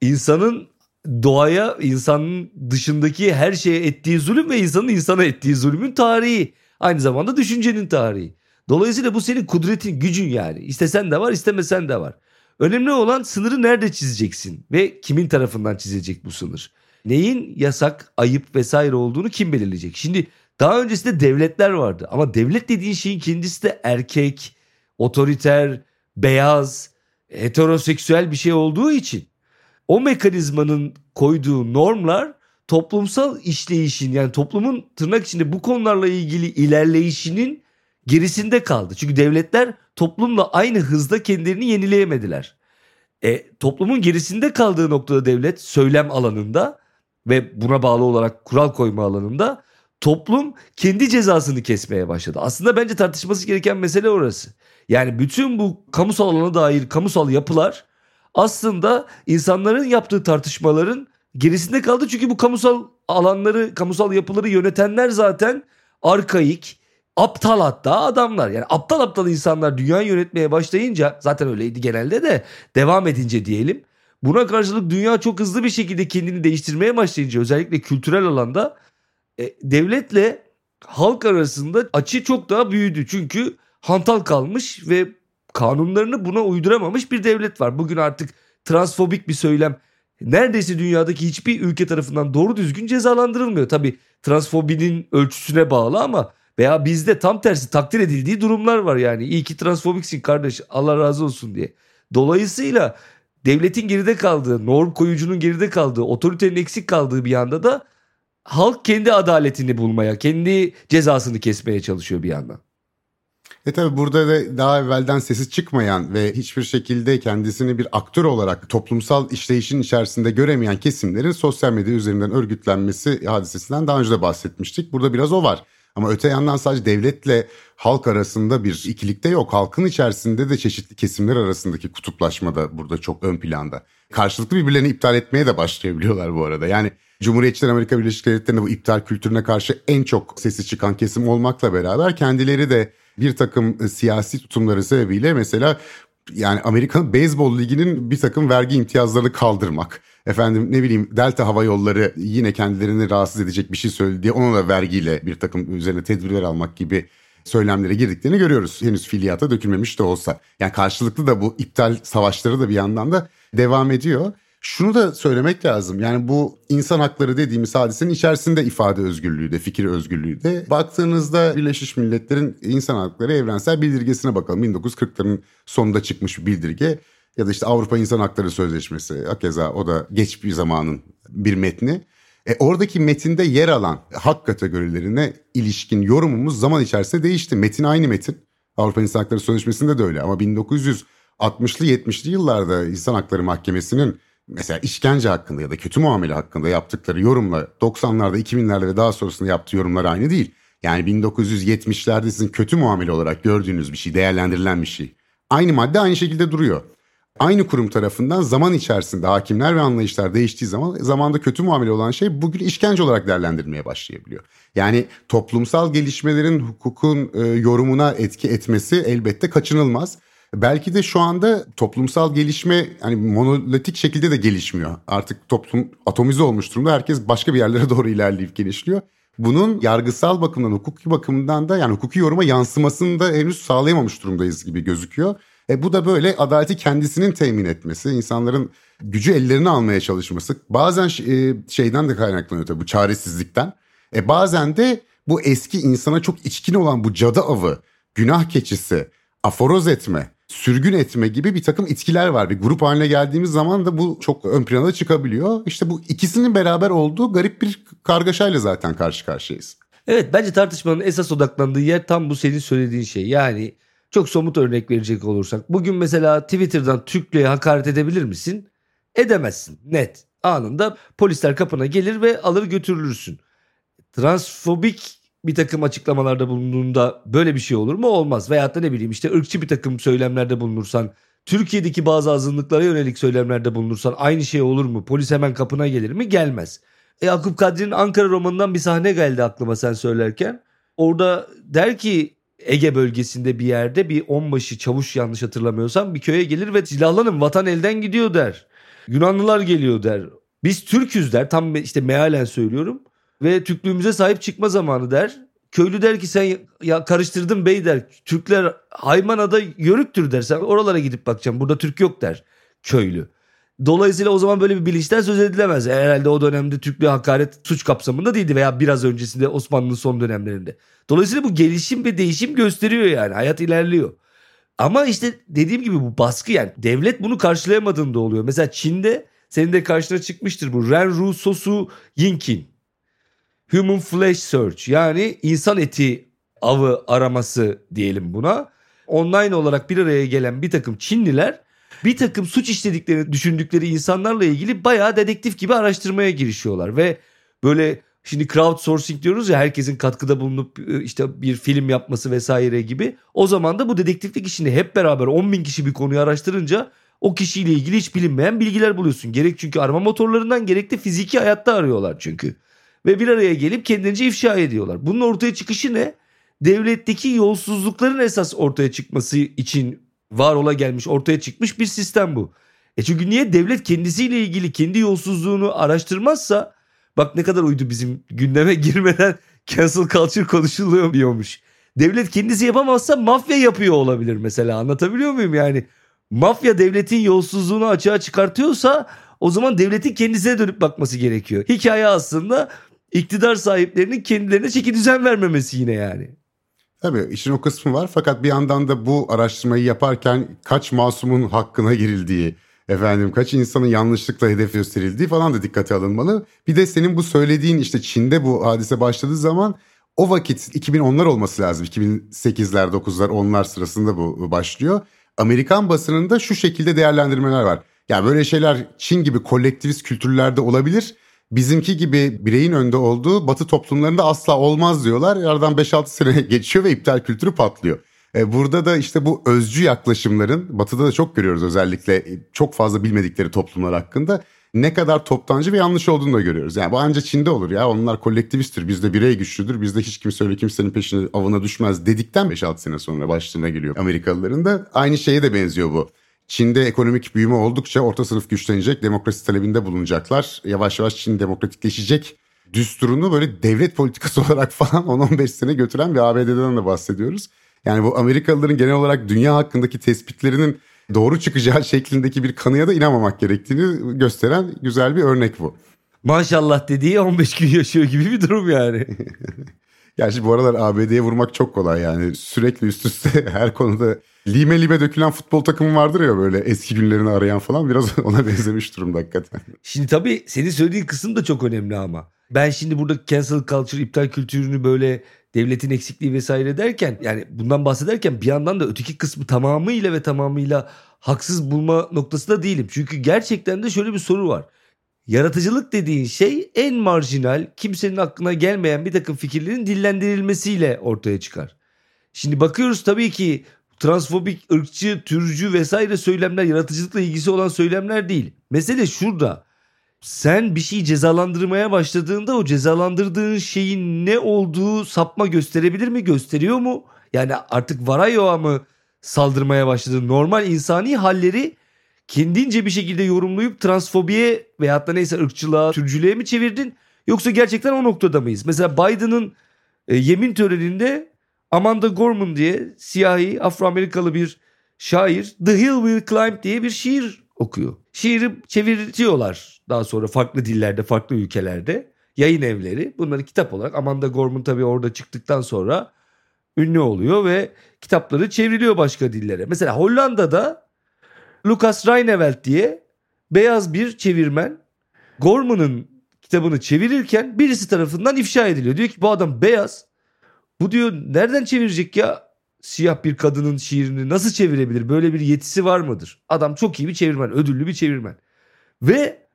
Speaker 2: insanın doğaya insanın dışındaki her şeye ettiği zulüm ve insanın insana ettiği zulümün tarihi. Aynı zamanda düşüncenin tarihi. Dolayısıyla bu senin kudretin, gücün yani. İstesen de var, istemesen de var. Önemli olan sınırı nerede çizeceksin ve kimin tarafından çizilecek bu sınır? Neyin yasak, ayıp vesaire olduğunu kim belirleyecek? Şimdi daha öncesinde devletler vardı ama devlet dediğin şeyin kendisi de erkek, otoriter, beyaz, heteroseksüel bir şey olduğu için o mekanizmanın koyduğu normlar toplumsal işleyişin yani toplumun tırnak içinde bu konularla ilgili ilerleyişinin gerisinde kaldı. Çünkü devletler toplumla aynı hızda kendilerini yenileyemediler. E, toplumun gerisinde kaldığı noktada devlet söylem alanında ve buna bağlı olarak kural koyma alanında toplum kendi cezasını kesmeye başladı. Aslında bence tartışması gereken mesele orası. Yani bütün bu kamusal alana dair kamusal yapılar aslında insanların yaptığı tartışmaların gerisinde kaldı. Çünkü bu kamusal alanları, kamusal yapıları yönetenler zaten arkaik, aptal hatta adamlar. Yani aptal aptal insanlar dünyayı yönetmeye başlayınca zaten öyleydi genelde de devam edince diyelim. Buna karşılık dünya çok hızlı bir şekilde kendini değiştirmeye başlayınca özellikle kültürel alanda e, devletle halk arasında açı çok daha büyüdü. Çünkü hantal kalmış ve kanunlarını buna uyduramamış bir devlet var. Bugün artık transfobik bir söylem neredeyse dünyadaki hiçbir ülke tarafından doğru düzgün cezalandırılmıyor. Tabi transfobinin ölçüsüne bağlı ama veya bizde tam tersi takdir edildiği durumlar var yani. İyi ki transfobiksin kardeş Allah razı olsun diye. Dolayısıyla devletin geride kaldığı, norm koyucunun geride kaldığı, otoritenin eksik kaldığı bir yanda da halk kendi adaletini bulmaya, kendi cezasını kesmeye çalışıyor bir yandan.
Speaker 1: E tabi burada da daha evvelden sesi çıkmayan ve hiçbir şekilde kendisini bir aktör olarak toplumsal işleyişin içerisinde göremeyen kesimlerin sosyal medya üzerinden örgütlenmesi hadisesinden daha önce de bahsetmiştik. Burada biraz o var. Ama öte yandan sadece devletle halk arasında bir ikilikte yok. Halkın içerisinde de çeşitli kesimler arasındaki kutuplaşma da burada çok ön planda. Karşılıklı birbirlerini iptal etmeye de başlayabiliyorlar bu arada. Yani Cumhuriyetçiler Amerika Birleşik Devletleri'nde bu iptal kültürüne karşı en çok sesi çıkan kesim olmakla beraber kendileri de bir takım e, siyasi tutumları sebebiyle mesela yani Amerikan Beyzbol Ligi'nin bir takım vergi imtiyazlarını kaldırmak. Efendim ne bileyim Delta Hava Yolları yine kendilerini rahatsız edecek bir şey söyledi diye ona da vergiyle bir takım üzerine tedbirler almak gibi söylemlere girdiklerini görüyoruz. Henüz fiiliyata dökülmemiş de olsa. Yani karşılıklı da bu iptal savaşları da bir yandan da devam ediyor. Şunu da söylemek lazım. Yani bu insan hakları dediğimiz hadisenin içerisinde ifade özgürlüğü de, fikir özgürlüğü de. Baktığınızda Birleşmiş Milletler'in insan hakları evrensel bildirgesine bakalım. 1940'ların sonunda çıkmış bir bildirge. Ya da işte Avrupa İnsan Hakları Sözleşmesi. Hakeza o da geç bir zamanın bir metni. E oradaki metinde yer alan hak kategorilerine ilişkin yorumumuz zaman içerisinde değişti. Metin aynı metin. Avrupa İnsan Hakları Sözleşmesi'nde de öyle ama 1960'lı 70'li yıllarda İnsan Hakları Mahkemesi'nin mesela işkence hakkında ya da kötü muamele hakkında yaptıkları yorumla 90'larda 2000'lerde ve daha sonrasında yaptığı yorumlar aynı değil. Yani 1970'lerde sizin kötü muamele olarak gördüğünüz bir şey, değerlendirilen bir şey. Aynı madde aynı şekilde duruyor. Aynı kurum tarafından zaman içerisinde hakimler ve anlayışlar değiştiği zaman zamanda kötü muamele olan şey bugün işkence olarak değerlendirmeye başlayabiliyor. Yani toplumsal gelişmelerin hukukun e, yorumuna etki etmesi elbette kaçınılmaz. Belki de şu anda toplumsal gelişme hani monolitik şekilde de gelişmiyor. Artık toplum atomize olmuş durumda. Herkes başka bir yerlere doğru ilerleyip gelişiyor. Bunun yargısal bakımdan, hukuki bakımdan da yani hukuki yoruma yansımasını da henüz sağlayamamış durumdayız gibi gözüküyor. E bu da böyle adaleti kendisinin temin etmesi, insanların gücü ellerine almaya çalışması. Bazen e, şeyden de kaynaklanıyor tabii bu çaresizlikten. E bazen de bu eski insana çok içkin olan bu cadı avı, günah keçisi, aforoz etme, sürgün etme gibi bir takım itkiler var. Bir grup haline geldiğimiz zaman da bu çok ön plana çıkabiliyor. İşte bu ikisinin beraber olduğu garip bir kargaşayla zaten karşı karşıyayız.
Speaker 2: Evet bence tartışmanın esas odaklandığı yer tam bu senin söylediğin şey. Yani çok somut örnek verecek olursak. Bugün mesela Twitter'dan Türklüğe hakaret edebilir misin? Edemezsin net. Anında polisler kapına gelir ve alır götürülürsün. Transfobik bir takım açıklamalarda bulunduğunda böyle bir şey olur mu? Olmaz. Veyahut da ne bileyim işte ırkçı bir takım söylemlerde bulunursan, Türkiye'deki bazı azınlıklara yönelik söylemlerde bulunursan aynı şey olur mu? Polis hemen kapına gelir mi? Gelmez. E, Yakup Kadri'nin Ankara romanından bir sahne geldi aklıma sen söylerken. Orada der ki Ege bölgesinde bir yerde bir onbaşı çavuş yanlış hatırlamıyorsam bir köye gelir ve silahlanın vatan elden gidiyor der. Yunanlılar geliyor der. Biz Türküz der tam işte mealen söylüyorum ve Türklüğümüze sahip çıkma zamanı der. Köylü der ki sen ya karıştırdın bey der. Türkler Haymana'da yörüktür der. Sen oralara gidip bakacağım. Burada Türk yok der köylü. Dolayısıyla o zaman böyle bir bilinçten söz edilemez. Herhalde o dönemde Türklüğe hakaret suç kapsamında değildi veya biraz öncesinde Osmanlı'nın son dönemlerinde. Dolayısıyla bu gelişim ve değişim gösteriyor yani. Hayat ilerliyor. Ama işte dediğim gibi bu baskı yani devlet bunu karşılayamadığında oluyor. Mesela Çin'de senin de karşına çıkmıştır bu Renru Sosu Yinkin. Human Flesh Search yani insan eti avı araması diyelim buna. Online olarak bir araya gelen bir takım Çinliler bir takım suç işlediklerini düşündükleri insanlarla ilgili bayağı dedektif gibi araştırmaya girişiyorlar ve böyle şimdi crowdsourcing diyoruz ya herkesin katkıda bulunup e, işte bir film yapması vesaire gibi. O zaman da bu dedektiflik işini hep beraber 10 bin kişi bir konuyu araştırınca o kişiyle ilgili hiç bilinmeyen bilgiler buluyorsun. Gerek çünkü arama motorlarından gerek de fiziki hayatta arıyorlar çünkü. Ve bir araya gelip kendince ifşa ediyorlar. Bunun ortaya çıkışı ne? Devletteki yolsuzlukların esas ortaya çıkması için var ola gelmiş ortaya çıkmış bir sistem bu. E çünkü niye devlet kendisiyle ilgili kendi yolsuzluğunu araştırmazsa bak ne kadar uydu bizim gündeme girmeden cancel culture konuşuluyor diyormuş. Devlet kendisi yapamazsa mafya yapıyor olabilir mesela anlatabiliyor muyum yani? Mafya devletin yolsuzluğunu açığa çıkartıyorsa o zaman devletin kendisine dönüp bakması gerekiyor. Hikaye aslında iktidar sahiplerinin kendilerine çeki düzen vermemesi yine yani.
Speaker 1: Tabii işin o kısmı var fakat bir yandan da bu araştırmayı yaparken kaç masumun hakkına girildiği, efendim kaç insanın yanlışlıkla hedef gösterildiği falan da dikkate alınmalı. Bir de senin bu söylediğin işte Çin'de bu hadise başladığı zaman o vakit 2010'lar olması lazım. 2008'ler, 9'lar, 10'lar sırasında bu başlıyor. Amerikan basınında şu şekilde değerlendirmeler var. Ya böyle şeyler Çin gibi kolektivist kültürlerde olabilir bizimki gibi bireyin önde olduğu batı toplumlarında asla olmaz diyorlar. Aradan 5-6 sene geçiyor ve iptal kültürü patlıyor. E, burada da işte bu özcü yaklaşımların batıda da çok görüyoruz özellikle e, çok fazla bilmedikleri toplumlar hakkında ne kadar toptancı ve yanlış olduğunu da görüyoruz. Yani bu ancak Çin'de olur ya onlar kolektivisttir bizde birey güçlüdür bizde hiç kimse öyle kimsenin peşine avına düşmez dedikten 5-6 sene sonra başlığına geliyor Amerikalıların da aynı şeye de benziyor bu. Çin'de ekonomik büyüme oldukça orta sınıf güçlenecek, demokrasi talebinde bulunacaklar. Yavaş yavaş Çin demokratikleşecek düsturunu böyle devlet politikası olarak falan 10-15 sene götüren bir ABD'den de bahsediyoruz. Yani bu Amerikalıların genel olarak dünya hakkındaki tespitlerinin doğru çıkacağı şeklindeki bir kanıya da inanmamak gerektiğini gösteren güzel bir örnek bu.
Speaker 2: Maşallah dediği 15 gün yaşıyor gibi bir durum yani.
Speaker 1: Gerçi bu aralar ABD'ye vurmak çok kolay yani. Sürekli üst üste her konuda lime lime dökülen futbol takımı vardır ya böyle eski günlerini arayan falan biraz ona benzemiş durumda hakikaten.
Speaker 2: Şimdi tabii senin söylediğin kısım da çok önemli ama. Ben şimdi burada cancel culture, iptal kültürünü böyle devletin eksikliği vesaire derken yani bundan bahsederken bir yandan da öteki kısmı tamamıyla ve tamamıyla haksız bulma noktasında değilim. Çünkü gerçekten de şöyle bir soru var. Yaratıcılık dediğin şey en marjinal, kimsenin aklına gelmeyen bir takım fikirlerin dillendirilmesiyle ortaya çıkar. Şimdi bakıyoruz tabii ki transfobik, ırkçı, türcü vesaire söylemler yaratıcılıkla ilgisi olan söylemler değil. Mesele şurada. Sen bir şeyi cezalandırmaya başladığında o cezalandırdığın şeyin ne olduğu sapma gösterebilir mi? Gösteriyor mu? Yani artık Varayo'a mı saldırmaya başladın? Normal insani halleri kendince bir şekilde yorumlayıp transfobiye veyahut da neyse ırkçılığa, türcülüğe mi çevirdin? Yoksa gerçekten o noktada mıyız? Mesela Biden'ın e, yemin töreninde Amanda Gorman diye siyahi Afro-Amerikalı bir şair The Hill Will Climb diye bir şiir okuyor. Şiiri çevirtiyorlar daha sonra farklı dillerde, farklı ülkelerde. Yayın evleri bunları kitap olarak Amanda Gorman tabii orada çıktıktan sonra ünlü oluyor ve kitapları çevriliyor başka dillere. Mesela Hollanda'da Lucas Reineveld diye beyaz bir çevirmen Gorman'ın kitabını çevirirken birisi tarafından ifşa ediliyor. Diyor ki bu adam beyaz. Bu diyor nereden çevirecek ya siyah bir kadının şiirini nasıl çevirebilir? Böyle bir yetisi var mıdır? Adam çok iyi bir çevirmen, ödüllü bir çevirmen. Ve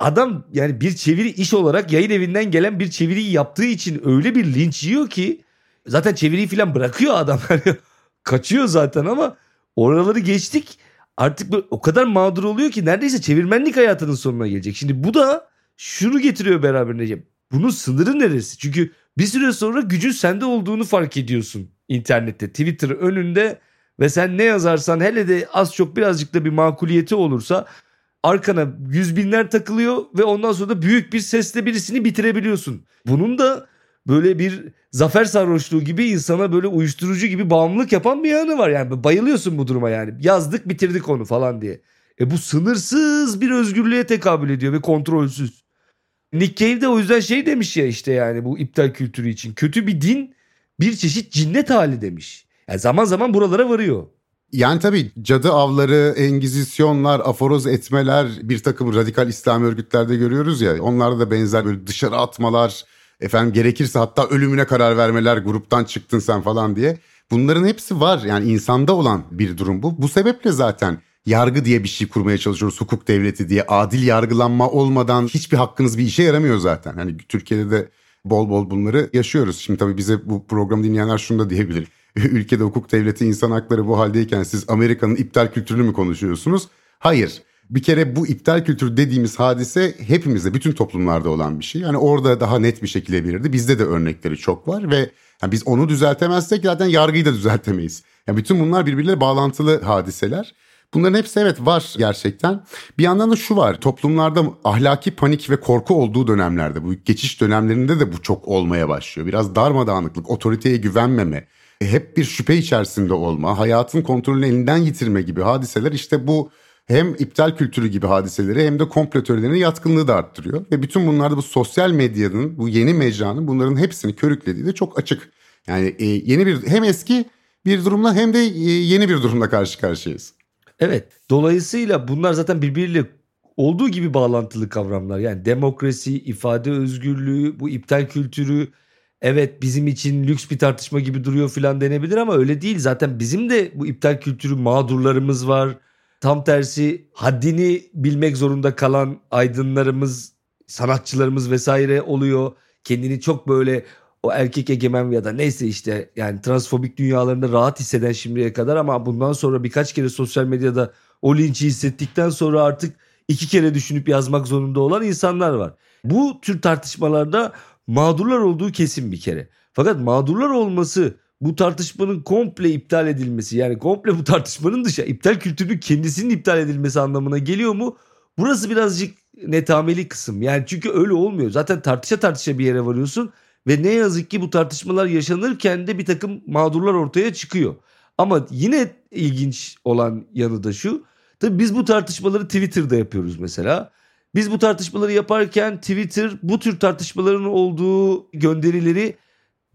Speaker 2: adam yani bir çeviri iş olarak yayın evinden gelen bir çeviriyi yaptığı için öyle bir linç yiyor ki zaten çeviriyi falan bırakıyor adam. Kaçıyor zaten ama oraları geçtik. Artık böyle o kadar mağdur oluyor ki neredeyse çevirmenlik hayatının sonuna gelecek. Şimdi bu da şunu getiriyor beraberinde. Bunun sınırı neresi? Çünkü bir süre sonra gücün sende olduğunu fark ediyorsun internette. Twitter önünde ve sen ne yazarsan hele de az çok birazcık da bir makuliyeti olursa arkana yüz binler takılıyor ve ondan sonra da büyük bir sesle birisini bitirebiliyorsun. Bunun da böyle bir zafer sarhoşluğu gibi insana böyle uyuşturucu gibi bağımlılık yapan bir yanı var. Yani bayılıyorsun bu duruma yani. Yazdık bitirdik onu falan diye. E bu sınırsız bir özgürlüğe tekabül ediyor ve kontrolsüz. Nick Cave de o yüzden şey demiş ya işte yani bu iptal kültürü için. Kötü bir din bir çeşit cinnet hali demiş. Yani zaman zaman buralara varıyor.
Speaker 1: Yani tabii cadı avları, engizisyonlar, aforoz etmeler bir takım radikal İslam örgütlerde görüyoruz ya. Onlarda da benzer böyle dışarı atmalar, efendim gerekirse hatta ölümüne karar vermeler, gruptan çıktın sen falan diye. Bunların hepsi var yani insanda olan bir durum bu. Bu sebeple zaten yargı diye bir şey kurmaya çalışıyoruz. Hukuk devleti diye adil yargılanma olmadan hiçbir hakkınız bir işe yaramıyor zaten. Hani Türkiye'de de bol bol bunları yaşıyoruz. Şimdi tabii bize bu programı dinleyenler şunu da diyebilir. Ülkede hukuk devleti insan hakları bu haldeyken siz Amerika'nın iptal kültürünü mü konuşuyorsunuz? Hayır. Bir kere bu iptal kültürü dediğimiz hadise hepimizde, bütün toplumlarda olan bir şey. Yani orada daha net bir şekilde belirdi. Bizde de örnekleri çok var ve yani biz onu düzeltemezsek zaten yargıyı da düzeltemeyiz. Yani bütün bunlar birbirleriyle bağlantılı hadiseler. Bunların hepsi evet var gerçekten. Bir yandan da şu var toplumlarda ahlaki panik ve korku olduğu dönemlerde bu geçiş dönemlerinde de bu çok olmaya başlıyor. Biraz darmadağınıklık, otoriteye güvenmeme, hep bir şüphe içerisinde olma, hayatın kontrolünü elinden yitirme gibi hadiseler işte bu hem iptal kültürü gibi hadiseleri hem de komplo teorilerine yatkınlığı da arttırıyor. Ve bütün bunlarda bu sosyal medyanın, bu yeni mecranın bunların hepsini körüklediği de çok açık. Yani e, yeni bir hem eski bir durumla hem de e, yeni bir durumla karşı karşıyayız.
Speaker 2: Evet. Dolayısıyla bunlar zaten birbiriyle olduğu gibi bağlantılı kavramlar. Yani demokrasi, ifade özgürlüğü, bu iptal kültürü evet bizim için lüks bir tartışma gibi duruyor filan denebilir ama öyle değil. Zaten bizim de bu iptal kültürü mağdurlarımız var. Tam tersi haddini bilmek zorunda kalan aydınlarımız, sanatçılarımız vesaire oluyor. Kendini çok böyle o erkek egemen ya da neyse işte yani transfobik dünyalarında rahat hisseden şimdiye kadar ama bundan sonra birkaç kere sosyal medyada o linçi hissettikten sonra artık iki kere düşünüp yazmak zorunda olan insanlar var. Bu tür tartışmalarda mağdurlar olduğu kesin bir kere. Fakat mağdurlar olması bu tartışmanın komple iptal edilmesi yani komple bu tartışmanın dışı iptal kültürünün kendisinin iptal edilmesi anlamına geliyor mu? Burası birazcık netameli kısım. Yani çünkü öyle olmuyor. Zaten tartışa tartışa bir yere varıyorsun ve ne yazık ki bu tartışmalar yaşanırken de bir takım mağdurlar ortaya çıkıyor. Ama yine ilginç olan yanı da şu. Tabii biz bu tartışmaları Twitter'da yapıyoruz mesela. Biz bu tartışmaları yaparken Twitter bu tür tartışmaların olduğu gönderileri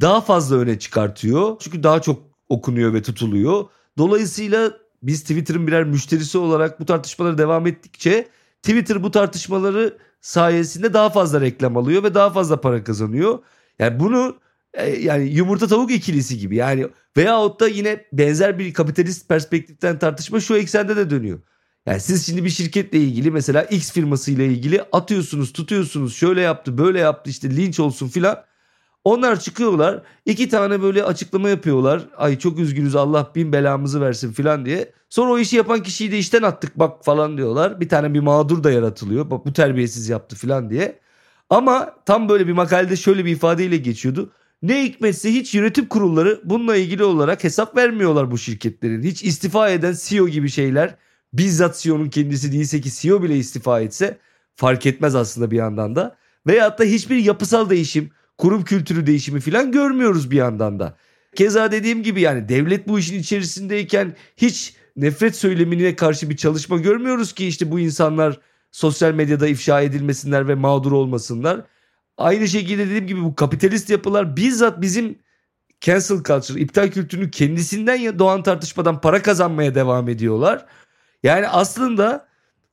Speaker 2: daha fazla öne çıkartıyor. Çünkü daha çok okunuyor ve tutuluyor. Dolayısıyla biz Twitter'ın birer müşterisi olarak bu tartışmaları devam ettikçe Twitter bu tartışmaları sayesinde daha fazla reklam alıyor ve daha fazla para kazanıyor. Yani bunu e, yani yumurta tavuk ikilisi gibi yani veyahut da yine benzer bir kapitalist perspektiften tartışma şu eksende de dönüyor. Yani siz şimdi bir şirketle ilgili mesela X firmasıyla ilgili atıyorsunuz tutuyorsunuz şöyle yaptı böyle yaptı işte linç olsun filan. Onlar çıkıyorlar iki tane böyle açıklama yapıyorlar. Ay çok üzgünüz Allah bin belamızı versin filan diye. Sonra o işi yapan kişiyi de işten attık bak falan diyorlar. Bir tane bir mağdur da yaratılıyor. Bak bu terbiyesiz yaptı filan diye. Ama tam böyle bir makalede şöyle bir ifadeyle geçiyordu. Ne hikmetse hiç yönetim kurulları bununla ilgili olarak hesap vermiyorlar bu şirketlerin. Hiç istifa eden CEO gibi şeyler bizzat CEO'nun kendisi değilse ki CEO bile istifa etse fark etmez aslında bir yandan da. Veyahut da hiçbir yapısal değişim, kurum kültürü değişimi falan görmüyoruz bir yandan da. Keza dediğim gibi yani devlet bu işin içerisindeyken hiç nefret söylemine karşı bir çalışma görmüyoruz ki işte bu insanlar sosyal medyada ifşa edilmesinler ve mağdur olmasınlar. Aynı şekilde dediğim gibi bu kapitalist yapılar bizzat bizim cancel culture, iptal kültürünün kendisinden doğan tartışmadan para kazanmaya devam ediyorlar. Yani aslında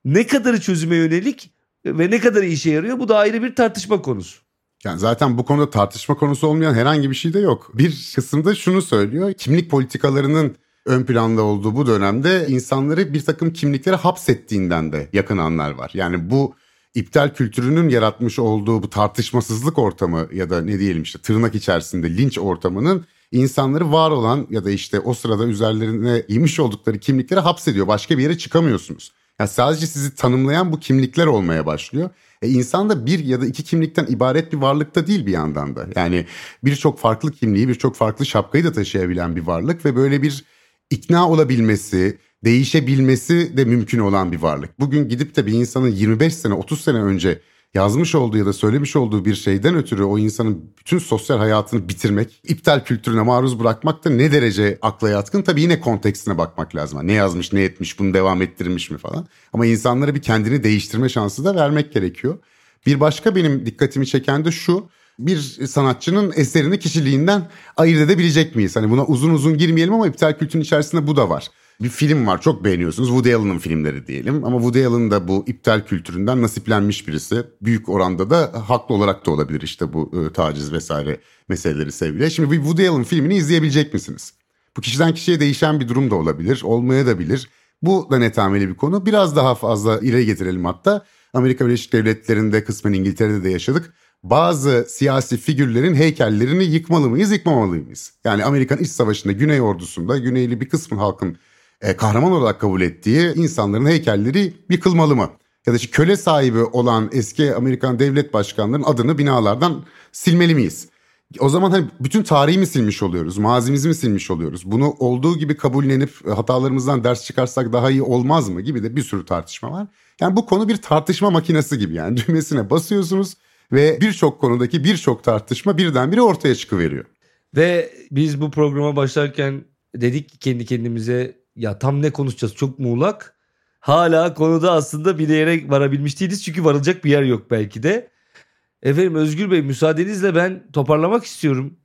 Speaker 2: ne kadarı çözüme yönelik ve ne kadar işe yarıyor bu da ayrı bir tartışma konusu.
Speaker 1: Yani zaten bu konuda tartışma konusu olmayan herhangi bir şey de yok. Bir kısımda şunu söylüyor. Kimlik politikalarının ön planda olduğu bu dönemde insanları bir takım kimliklere hapsettiğinden de yakın anlar var. Yani bu iptal kültürünün yaratmış olduğu bu tartışmasızlık ortamı ya da ne diyelim işte tırnak içerisinde linç ortamının insanları var olan ya da işte o sırada üzerlerine giymiş oldukları kimlikleri hapsediyor. Başka bir yere çıkamıyorsunuz. Yani sadece sizi tanımlayan bu kimlikler olmaya başlıyor. E insan da bir ya da iki kimlikten ibaret bir varlıkta değil bir yandan da. Yani birçok farklı kimliği, birçok farklı şapkayı da taşıyabilen bir varlık ve böyle bir ikna olabilmesi, değişebilmesi de mümkün olan bir varlık. Bugün gidip de bir insanın 25 sene, 30 sene önce yazmış olduğu ya da söylemiş olduğu bir şeyden ötürü o insanın bütün sosyal hayatını bitirmek, iptal kültürüne maruz bırakmak da ne derece akla yatkın? Tabii yine kontekstine bakmak lazım. Ne yazmış, ne etmiş, bunu devam ettirmiş mi falan. Ama insanlara bir kendini değiştirme şansı da vermek gerekiyor. Bir başka benim dikkatimi çeken de şu bir sanatçının eserini kişiliğinden ayırt edebilecek miyiz? Hani buna uzun uzun girmeyelim ama iptal kültürün içerisinde bu da var. Bir film var çok beğeniyorsunuz Woody Allen'ın filmleri diyelim ama Woody Allen da bu iptal kültüründen nasiplenmiş birisi. Büyük oranda da haklı olarak da olabilir işte bu e, taciz vesaire meseleleri sevgili. Şimdi bir Woody Allen filmini izleyebilecek misiniz? Bu kişiden kişiye değişen bir durum da olabilir, olmaya da bilir. Bu da netameli bir konu. Biraz daha fazla ileri getirelim hatta. Amerika Birleşik Devletleri'nde kısmen İngiltere'de de yaşadık bazı siyasi figürlerin heykellerini yıkmalı mıyız, yıkmamalı mıyız? Yani Amerikan İç Savaşı'nda Güney Ordusu'nda Güneyli bir kısmın halkın e, kahraman olarak kabul ettiği insanların heykelleri yıkılmalı mı? Ya da işte köle sahibi olan eski Amerikan devlet başkanlarının adını binalardan silmeli miyiz? O zaman hani bütün tarihi mi silmiş oluyoruz, mazimizi mi silmiş oluyoruz? Bunu olduğu gibi kabullenip hatalarımızdan ders çıkarsak daha iyi olmaz mı gibi de bir sürü tartışma var. Yani bu konu bir tartışma makinesi gibi yani düğmesine basıyorsunuz ve birçok konudaki birçok tartışma birdenbire ortaya çıkıveriyor.
Speaker 2: Ve biz bu programa başlarken dedik kendi kendimize ya tam ne konuşacağız çok muğlak. Hala konuda aslında bir yere varabilmiş değiliz çünkü varılacak bir yer yok belki de. Efendim Özgür Bey müsaadenizle ben toparlamak istiyorum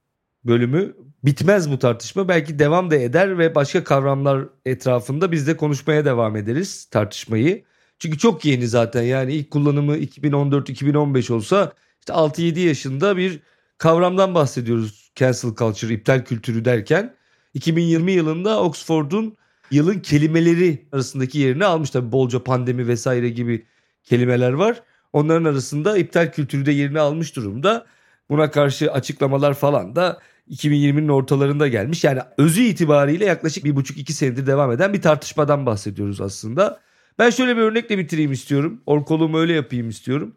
Speaker 2: bölümü. Bitmez bu tartışma belki devam da eder ve başka kavramlar etrafında biz de konuşmaya devam ederiz tartışmayı. Çünkü çok yeni zaten yani ilk kullanımı 2014-2015 olsa işte 6-7 yaşında bir kavramdan bahsediyoruz cancel culture, iptal kültürü derken. 2020 yılında Oxford'un yılın kelimeleri arasındaki yerini almış. Tabi bolca pandemi vesaire gibi kelimeler var. Onların arasında iptal kültürü de yerini almış durumda. Buna karşı açıklamalar falan da 2020'nin ortalarında gelmiş. Yani özü itibariyle yaklaşık bir buçuk iki senedir devam eden bir tartışmadan bahsediyoruz aslında. Ben şöyle bir örnekle bitireyim istiyorum. Orkoluğumu öyle yapayım istiyorum.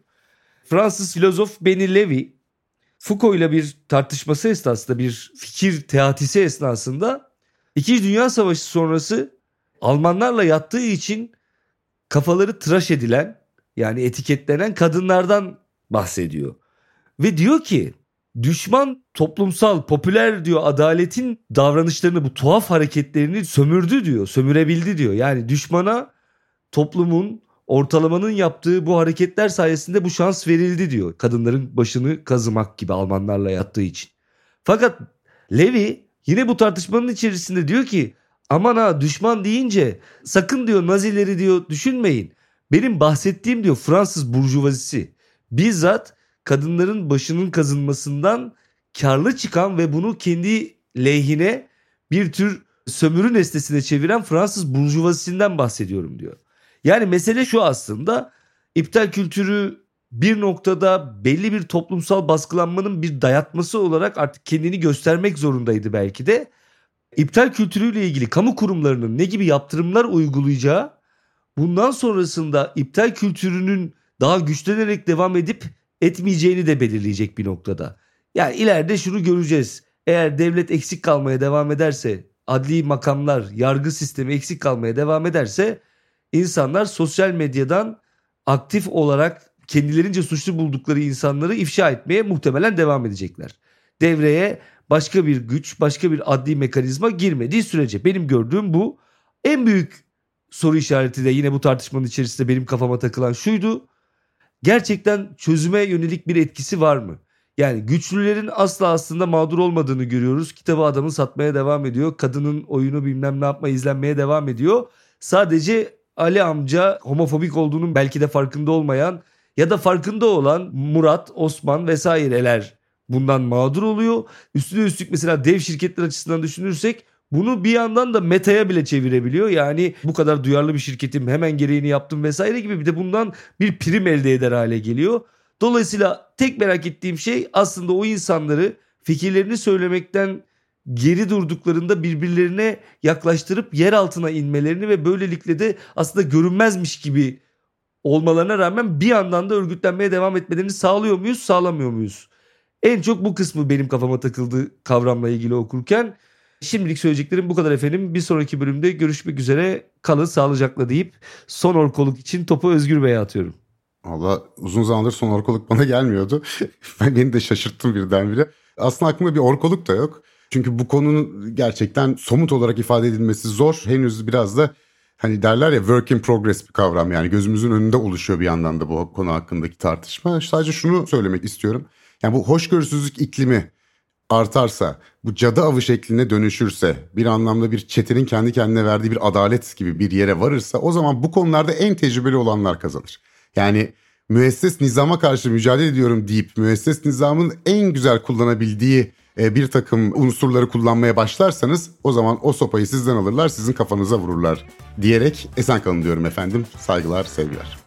Speaker 2: Fransız filozof Benny Levy Foucault ile bir tartışması esnasında bir fikir teatisi esnasında İkinci Dünya Savaşı sonrası Almanlarla yattığı için kafaları tıraş edilen yani etiketlenen kadınlardan bahsediyor. Ve diyor ki düşman toplumsal popüler diyor adaletin davranışlarını bu tuhaf hareketlerini sömürdü diyor sömürebildi diyor. Yani düşmana toplumun ortalamanın yaptığı bu hareketler sayesinde bu şans verildi diyor. Kadınların başını kazımak gibi Almanlarla yattığı için. Fakat Levi yine bu tartışmanın içerisinde diyor ki aman ha düşman deyince sakın diyor Nazileri diyor düşünmeyin. Benim bahsettiğim diyor Fransız burjuvazisi bizzat kadınların başının kazınmasından karlı çıkan ve bunu kendi lehine bir tür sömürü nesnesine çeviren Fransız burjuvazisinden bahsediyorum diyor. Yani mesele şu aslında iptal kültürü bir noktada belli bir toplumsal baskılanmanın bir dayatması olarak artık kendini göstermek zorundaydı belki de. İptal kültürüyle ilgili kamu kurumlarının ne gibi yaptırımlar uygulayacağı bundan sonrasında iptal kültürünün daha güçlenerek devam edip etmeyeceğini de belirleyecek bir noktada. Yani ileride şunu göreceğiz. Eğer devlet eksik kalmaya devam ederse, adli makamlar, yargı sistemi eksik kalmaya devam ederse insanlar sosyal medyadan aktif olarak kendilerince suçlu buldukları insanları ifşa etmeye muhtemelen devam edecekler. Devreye başka bir güç, başka bir adli mekanizma girmediği sürece benim gördüğüm bu. En büyük soru işareti de yine bu tartışmanın içerisinde benim kafama takılan şuydu. Gerçekten çözüme yönelik bir etkisi var mı? Yani güçlülerin asla aslında mağdur olmadığını görüyoruz. Kitabı adamın satmaya devam ediyor. Kadının oyunu bilmem ne yapma izlenmeye devam ediyor. Sadece Ali amca homofobik olduğunun belki de farkında olmayan ya da farkında olan Murat, Osman vesaireler bundan mağdur oluyor. Üstüne üstlük mesela dev şirketler açısından düşünürsek bunu bir yandan da metaya bile çevirebiliyor. Yani bu kadar duyarlı bir şirketim hemen gereğini yaptım vesaire gibi bir de bundan bir prim elde eder hale geliyor. Dolayısıyla tek merak ettiğim şey aslında o insanları fikirlerini söylemekten geri durduklarında birbirlerine yaklaştırıp yer altına inmelerini ve böylelikle de aslında görünmezmiş gibi olmalarına rağmen bir yandan da örgütlenmeye devam etmelerini sağlıyor muyuz, sağlamıyor muyuz? En çok bu kısmı benim kafama takıldı kavramla ilgili okurken. Şimdilik söyleyeceklerim bu kadar efendim. Bir sonraki bölümde görüşmek üzere. Kalın sağlıcakla deyip son orkoluk için topu Özgür Bey'e atıyorum.
Speaker 1: Valla uzun zamandır son orkoluk bana gelmiyordu. ben beni de şaşırttım birdenbire. Aslında aklımda bir orkoluk da yok. Çünkü bu konunun gerçekten somut olarak ifade edilmesi zor. Henüz biraz da hani derler ya work in progress bir kavram yani gözümüzün önünde oluşuyor bir yandan da bu konu hakkındaki tartışma. Sadece şunu söylemek istiyorum. Yani bu hoşgörüsüzlük iklimi artarsa, bu cadı avı şekline dönüşürse, bir anlamda bir çetenin kendi kendine verdiği bir adalet gibi bir yere varırsa o zaman bu konularda en tecrübeli olanlar kazanır. Yani müesses nizama karşı mücadele ediyorum deyip müesses nizamın en güzel kullanabildiği e, bir takım unsurları kullanmaya başlarsanız o zaman o sopayı sizden alırlar sizin kafanıza vururlar diyerek esen kalın diyorum efendim. Saygılar sevgiler.